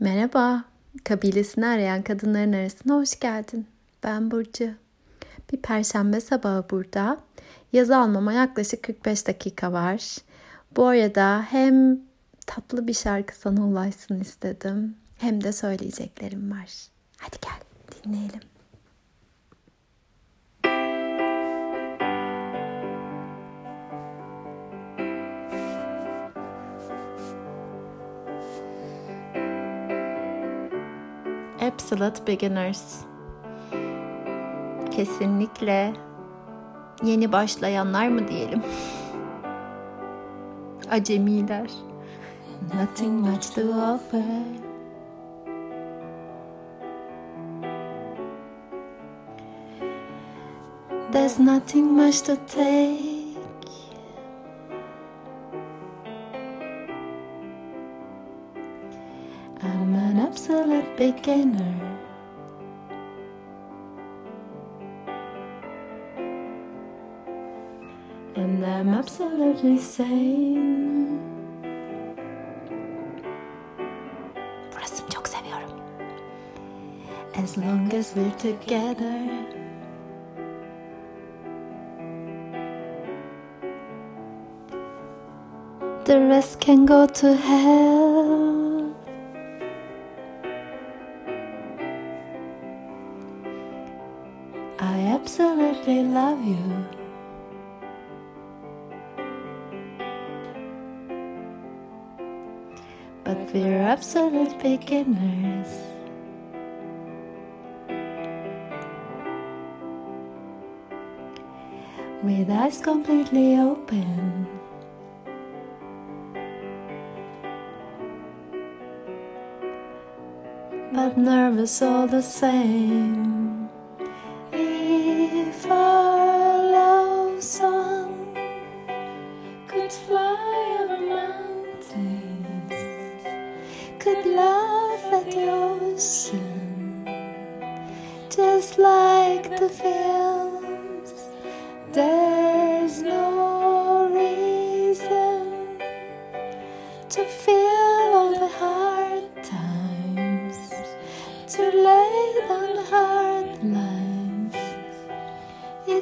Merhaba, kabilesini arayan kadınların arasına hoş geldin. Ben Burcu. Bir perşembe sabahı burada. Yazı almama yaklaşık 45 dakika var. Bu arada hem tatlı bir şarkı sana ulaşsın istedim hem de söyleyeceklerim var. Hadi gel dinleyelim. Absolute Beginners. Kesinlikle yeni başlayanlar mı diyelim? Acemiler. Nothing much to offer. There's nothing much to take. I'm an absolute beginner. And I'm absolutely sane. As long as we're together. The rest can go to hell. Absolutely love you. But we're absolute beginners. With eyes completely open. But nervous all the same.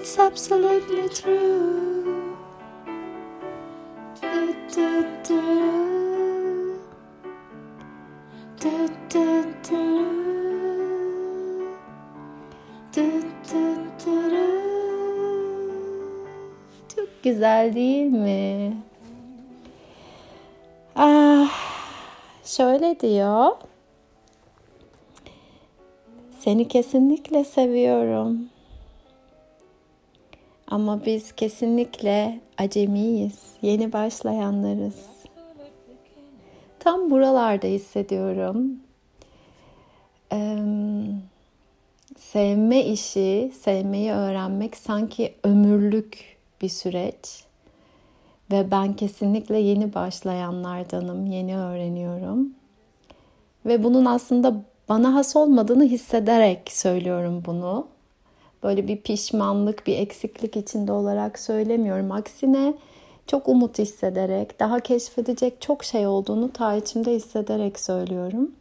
It's absolutely true. Do, do, do. Do, do, do. Do, do, do. Çok güzel değil mi? Ah, şöyle diyor. Seni kesinlikle seviyorum. Ama biz kesinlikle acemiyiz, yeni başlayanlarız. Tam buralarda hissediyorum. Ee, sevme işi, sevmeyi öğrenmek sanki ömürlük bir süreç. Ve ben kesinlikle yeni başlayanlardanım, yeni öğreniyorum. Ve bunun aslında bana has olmadığını hissederek söylüyorum bunu. Böyle bir pişmanlık, bir eksiklik içinde olarak söylemiyorum. Aksine çok umut hissederek, daha keşfedecek çok şey olduğunu ta içimde hissederek söylüyorum.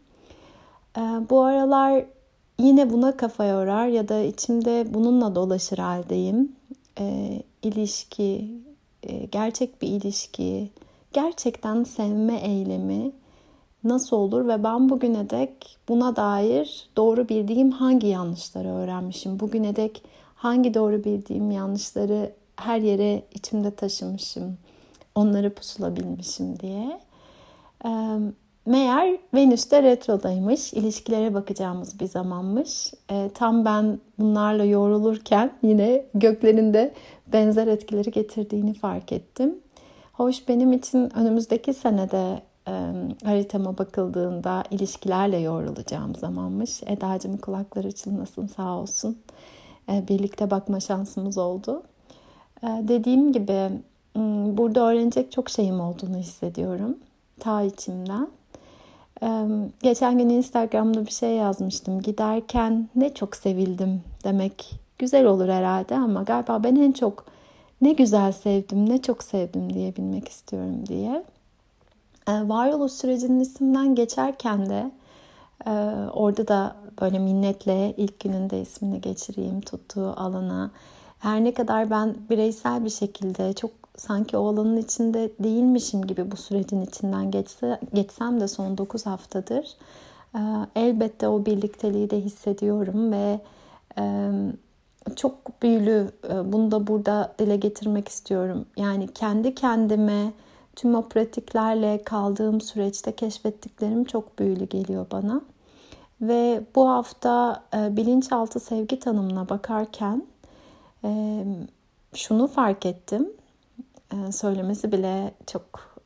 Ee, bu aralar yine buna kafa yorar ya da içimde bununla dolaşır haldeyim. Ee, ilişki, e, gerçek bir ilişki, gerçekten sevme eylemi nasıl olur ve ben bugüne dek buna dair doğru bildiğim hangi yanlışları öğrenmişim? Bugüne dek hangi doğru bildiğim yanlışları her yere içimde taşımışım? Onları pusulabilmişim diye. Meğer Venüs'te retrodaymış. İlişkilere bakacağımız bir zamanmış. Ee, tam ben bunlarla yoğrulurken yine göklerinde benzer etkileri getirdiğini fark ettim. Hoş benim için önümüzdeki senede e, haritama bakıldığında ilişkilerle yoğrulacağım zamanmış. Eda'cığım kulakları çınlasın sağ olsun. E, birlikte bakma şansımız oldu. E, dediğim gibi burada öğrenecek çok şeyim olduğunu hissediyorum. Ta içimden. E, geçen gün Instagram'da bir şey yazmıştım. Giderken ne çok sevildim demek güzel olur herhalde ama galiba ben en çok ne güzel sevdim, ne çok sevdim diyebilmek istiyorum diye. Ee, varoluş sürecinin isimden geçerken de Ee, orada da böyle minnetle ilk gününde ismini geçireyim tuttuğu alana. Her ne kadar ben bireysel bir şekilde çok sanki o alanın içinde değilmişim gibi bu sürecin içinden geçse, geçsem de son 9 haftadır e, elbette o birlikteliği de hissediyorum ve e, çok büyülü e, bunu da burada dile getirmek istiyorum. Yani kendi kendime tüm o pratiklerle kaldığım süreçte keşfettiklerim çok büyülü geliyor bana. Ve bu hafta bilinçaltı sevgi tanımına bakarken şunu fark ettim. Söylemesi bile çok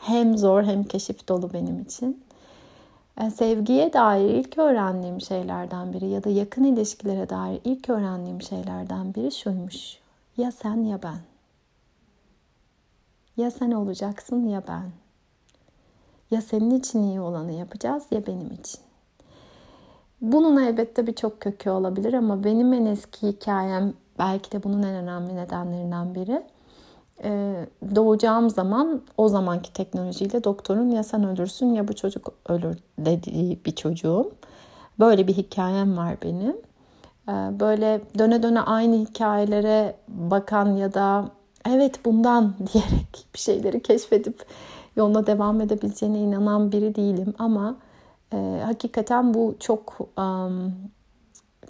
hem zor hem keşif dolu benim için. Sevgiye dair ilk öğrendiğim şeylerden biri ya da yakın ilişkilere dair ilk öğrendiğim şeylerden biri şuymuş. Ya sen ya ben. Ya sen olacaksın ya ben. Ya senin için iyi olanı yapacağız ya benim için. Bunun elbette birçok kökü olabilir ama benim en eski hikayem belki de bunun en önemli nedenlerinden biri ee, doğacağım zaman o zamanki teknolojiyle doktorun ya sen ölürsün ya bu çocuk ölür dediği bir çocuğum. Böyle bir hikayem var benim. Ee, böyle döne döne aynı hikayelere bakan ya da evet bundan diyerek bir şeyleri keşfedip yoluna devam edebileceğine inanan biri değilim ama e, hakikaten bu çok um,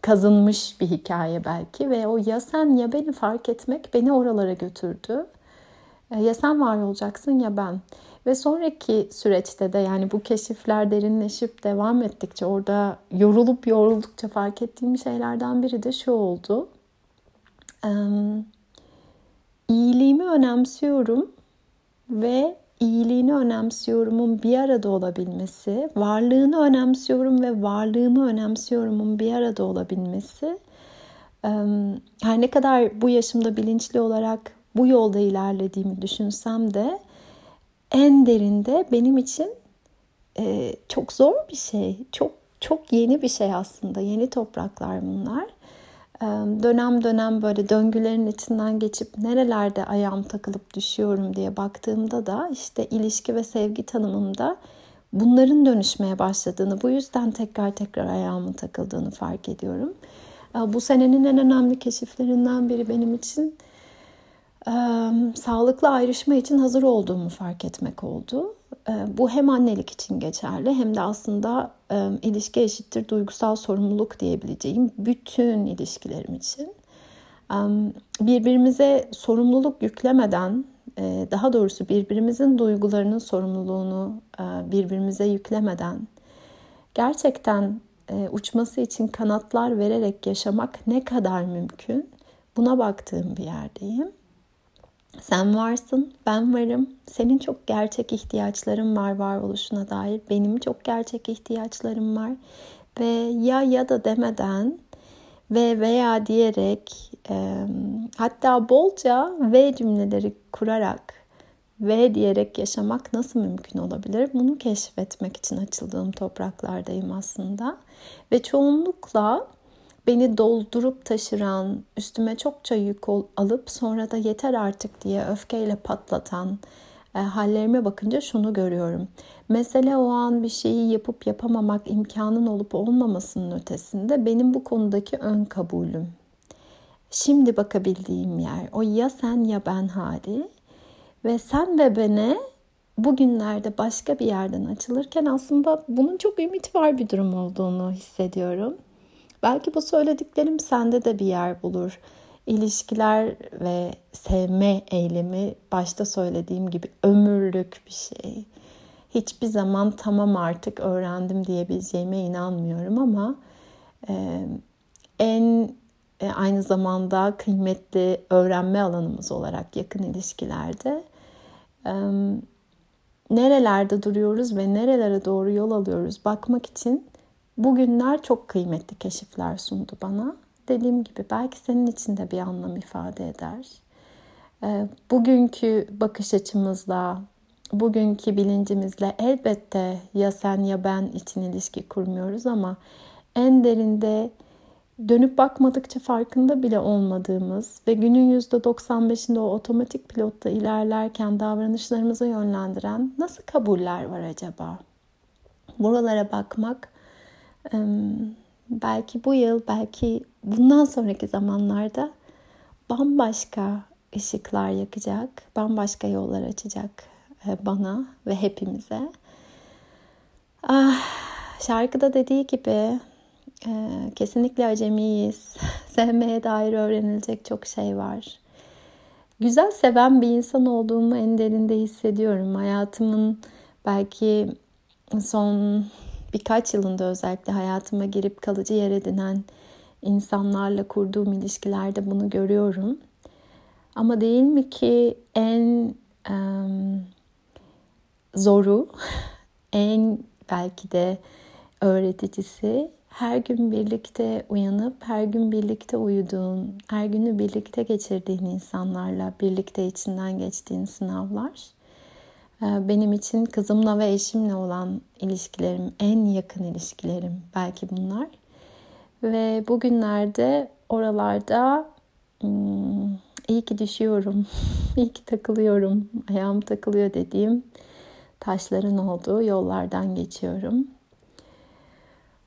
kazınmış bir hikaye belki ve o ya sen ya beni fark etmek beni oralara götürdü. E, ya sen var olacaksın ya ben. Ve sonraki süreçte de yani bu keşifler derinleşip devam ettikçe orada yorulup yoruldukça fark ettiğim şeylerden biri de şu oldu. Ee, iyiliğimi önemsiyorum ve iyiliğini önemsiyorumun bir arada olabilmesi, varlığını önemsiyorum ve varlığımı önemsiyorumun bir arada olabilmesi her ne kadar bu yaşımda bilinçli olarak bu yolda ilerlediğimi düşünsem de en derinde benim için e, çok zor bir şey. Çok çok yeni bir şey aslında. Yeni topraklar bunlar. Dönem dönem böyle döngülerin içinden geçip nerelerde ayağım takılıp düşüyorum diye baktığımda da işte ilişki ve sevgi tanımımda bunların dönüşmeye başladığını, bu yüzden tekrar tekrar ayağımın takıldığını fark ediyorum. Bu senenin en önemli keşiflerinden biri benim için sağlıklı ayrışma için hazır olduğumu fark etmek oldu. Bu hem annelik için geçerli hem de aslında ilişki eşittir duygusal sorumluluk diyebileceğim bütün ilişkilerim için. Birbirimize sorumluluk yüklemeden, daha doğrusu birbirimizin duygularının sorumluluğunu birbirimize yüklemeden gerçekten uçması için kanatlar vererek yaşamak ne kadar mümkün? Buna baktığım bir yerdeyim. Sen varsın, ben varım. Senin çok gerçek ihtiyaçların var varoluşuna dair. Benim çok gerçek ihtiyaçlarım var. Ve ya ya da demeden ve veya diyerek e, hatta bolca ve cümleleri kurarak ve diyerek yaşamak nasıl mümkün olabilir? Bunu keşfetmek için açıldığım topraklardayım aslında. Ve çoğunlukla beni doldurup taşıran, üstüme çokça yük alıp sonra da yeter artık diye öfkeyle patlatan e, hallerime bakınca şunu görüyorum. Mesele o an bir şeyi yapıp yapamamak imkanın olup olmamasının ötesinde benim bu konudaki ön kabulüm. Şimdi bakabildiğim yer o ya sen ya ben hali ve sen ve bene bugünlerde başka bir yerden açılırken aslında bunun çok ümit var bir durum olduğunu hissediyorum. Belki bu söylediklerim sende de bir yer bulur. İlişkiler ve sevme eylemi başta söylediğim gibi ömürlük bir şey. Hiçbir zaman tamam artık öğrendim diyebileceğime inanmıyorum ama e, en e, aynı zamanda kıymetli öğrenme alanımız olarak yakın ilişkilerde e, nerelerde duruyoruz ve nerelere doğru yol alıyoruz bakmak için Bugünler çok kıymetli keşifler sundu bana. Dediğim gibi belki senin için de bir anlam ifade eder. Ee, bugünkü bakış açımızla, bugünkü bilincimizle elbette ya sen ya ben için ilişki kurmuyoruz ama en derinde dönüp bakmadıkça farkında bile olmadığımız ve günün %95'inde o otomatik pilotta ilerlerken davranışlarımızı yönlendiren nasıl kabuller var acaba? Buralara bakmak belki bu yıl, belki bundan sonraki zamanlarda bambaşka ışıklar yakacak, bambaşka yollar açacak e, bana ve hepimize. Ah, şarkıda dediği gibi e, kesinlikle acemiyiz. Sevmeye dair öğrenilecek çok şey var. Güzel seven bir insan olduğumu en derinde hissediyorum. Hayatımın belki son birkaç yılında özellikle hayatıma girip kalıcı yer edinen insanlarla kurduğum ilişkilerde bunu görüyorum. Ama değil mi ki en um, zoru, en belki de öğreticisi her gün birlikte uyanıp her gün birlikte uyuduğun, her günü birlikte geçirdiğin insanlarla birlikte içinden geçtiğin sınavlar. Ee, benim için kızımla ve eşimle olan ilişkilerim, en yakın ilişkilerim belki bunlar. Ve bugünlerde oralarda hmm, iyi ki düşüyorum, iyi ki takılıyorum, ayağım takılıyor dediğim taşların olduğu yollardan geçiyorum.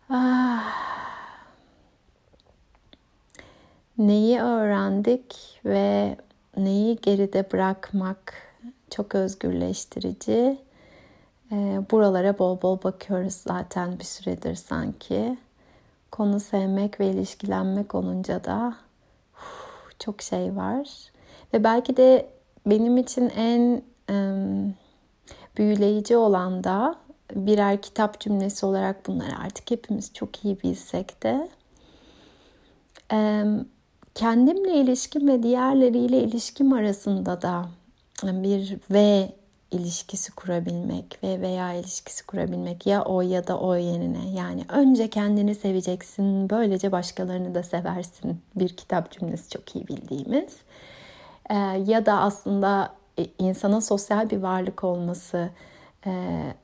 Ah. Neyi öğrendik ve neyi geride bırakmak çok özgürleştirici. Ee, buralara bol bol bakıyoruz zaten bir süredir sanki. Konu sevmek ve ilişkilenmek olunca da çok şey var. Ve belki de benim için en büyüleyici olan da birer kitap cümlesi olarak bunları artık hepimiz çok iyi bilsek de kendimle ilişkim ve diğerleriyle ilişkim arasında da bir ve ilişkisi kurabilmek ve veya ilişkisi kurabilmek ya o ya da o yerine. Yani önce kendini seveceksin böylece başkalarını da seversin. Bir kitap cümlesi çok iyi bildiğimiz. Ee, ya da aslında e, insana sosyal bir varlık olması e,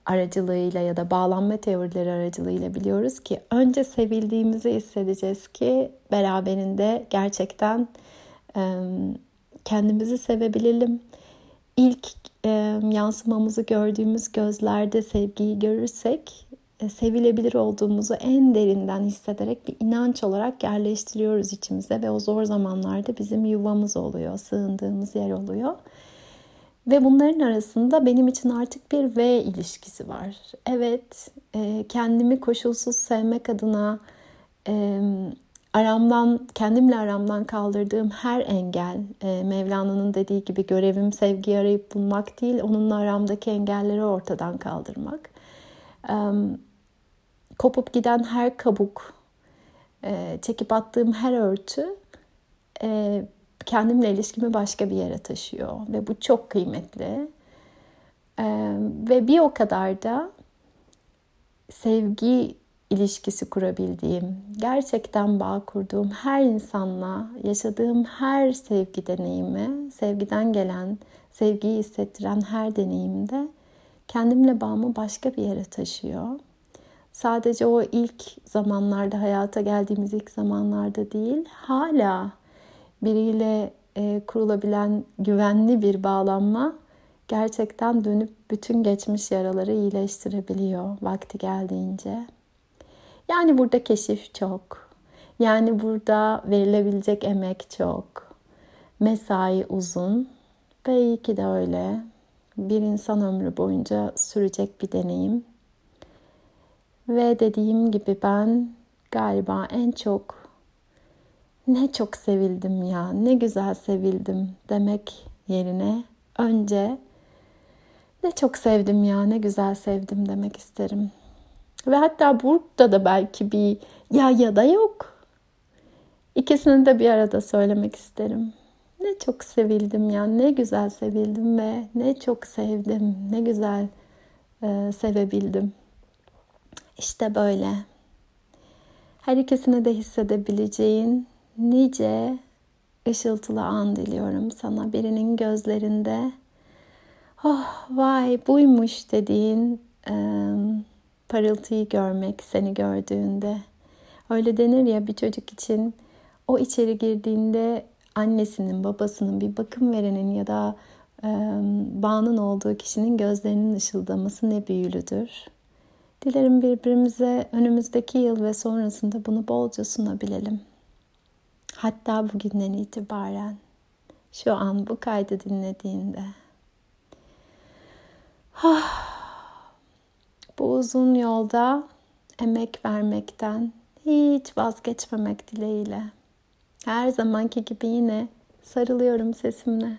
aracılığıyla ya da bağlanma teorileri aracılığıyla biliyoruz ki önce sevildiğimizi hissedeceğiz ki beraberinde gerçekten e, kendimizi sevebilelim. İlk e, yansımamızı gördüğümüz gözlerde sevgiyi görürsek e, sevilebilir olduğumuzu en derinden hissederek bir inanç olarak yerleştiriyoruz içimize ve o zor zamanlarda bizim yuvamız oluyor, sığındığımız yer oluyor. Ve bunların arasında benim için artık bir V ilişkisi var. Evet, e, kendimi koşulsuz sevmek adına aramdan, kendimle aramdan kaldırdığım her engel, e, Mevlana'nın dediği gibi görevim sevgi arayıp bulmak değil, onunla aramdaki engelleri ortadan kaldırmak. Kopup giden her kabuk, çekip attığım her örtü kendimle ilişkimi başka bir yere taşıyor ve bu çok kıymetli. Ve bir o kadar da sevgi ilişkisi kurabildiğim, gerçekten bağ kurduğum her insanla yaşadığım her sevgi deneyimi, sevgiden gelen, sevgiyi hissettiren her deneyimde kendimle bağımı başka bir yere taşıyor. Sadece o ilk zamanlarda, hayata geldiğimiz ilk zamanlarda değil, hala biriyle e, kurulabilen güvenli bir bağlanma gerçekten dönüp bütün geçmiş yaraları iyileştirebiliyor vakti geldiğince. Yani burada keşif çok. Yani burada verilebilecek emek çok. Mesai uzun ve iyi ki de öyle. Bir insan ömrü boyunca sürecek bir deneyim. Ve dediğim gibi ben galiba en çok ne çok sevildim ya, ne güzel sevildim demek yerine önce ne çok sevdim ya, ne güzel sevdim demek isterim. Ve hatta burada da belki bir ya ya da yok. İkisini de bir arada söylemek isterim. Ne çok sevildim ya, ne güzel sevildim ve ne çok sevdim, ne güzel e, sevebildim. İşte böyle. Her ikisini de hissedebileceğin nice ışıltılı an diliyorum sana. Birinin gözlerinde oh vay buymuş dediğin e, parıltıyı görmek seni gördüğünde. Öyle denir ya bir çocuk için o içeri girdiğinde annesinin, babasının, bir bakım verenin ya da e, bağının olduğu kişinin gözlerinin ışıldaması ne büyülüdür. Dilerim birbirimize önümüzdeki yıl ve sonrasında bunu bolca sunabilelim. Hatta bugünden itibaren şu an bu kaydı dinlediğinde. Ah, bu uzun yolda emek vermekten hiç vazgeçmemek dileğiyle. Her zamanki gibi yine sarılıyorum sesimle.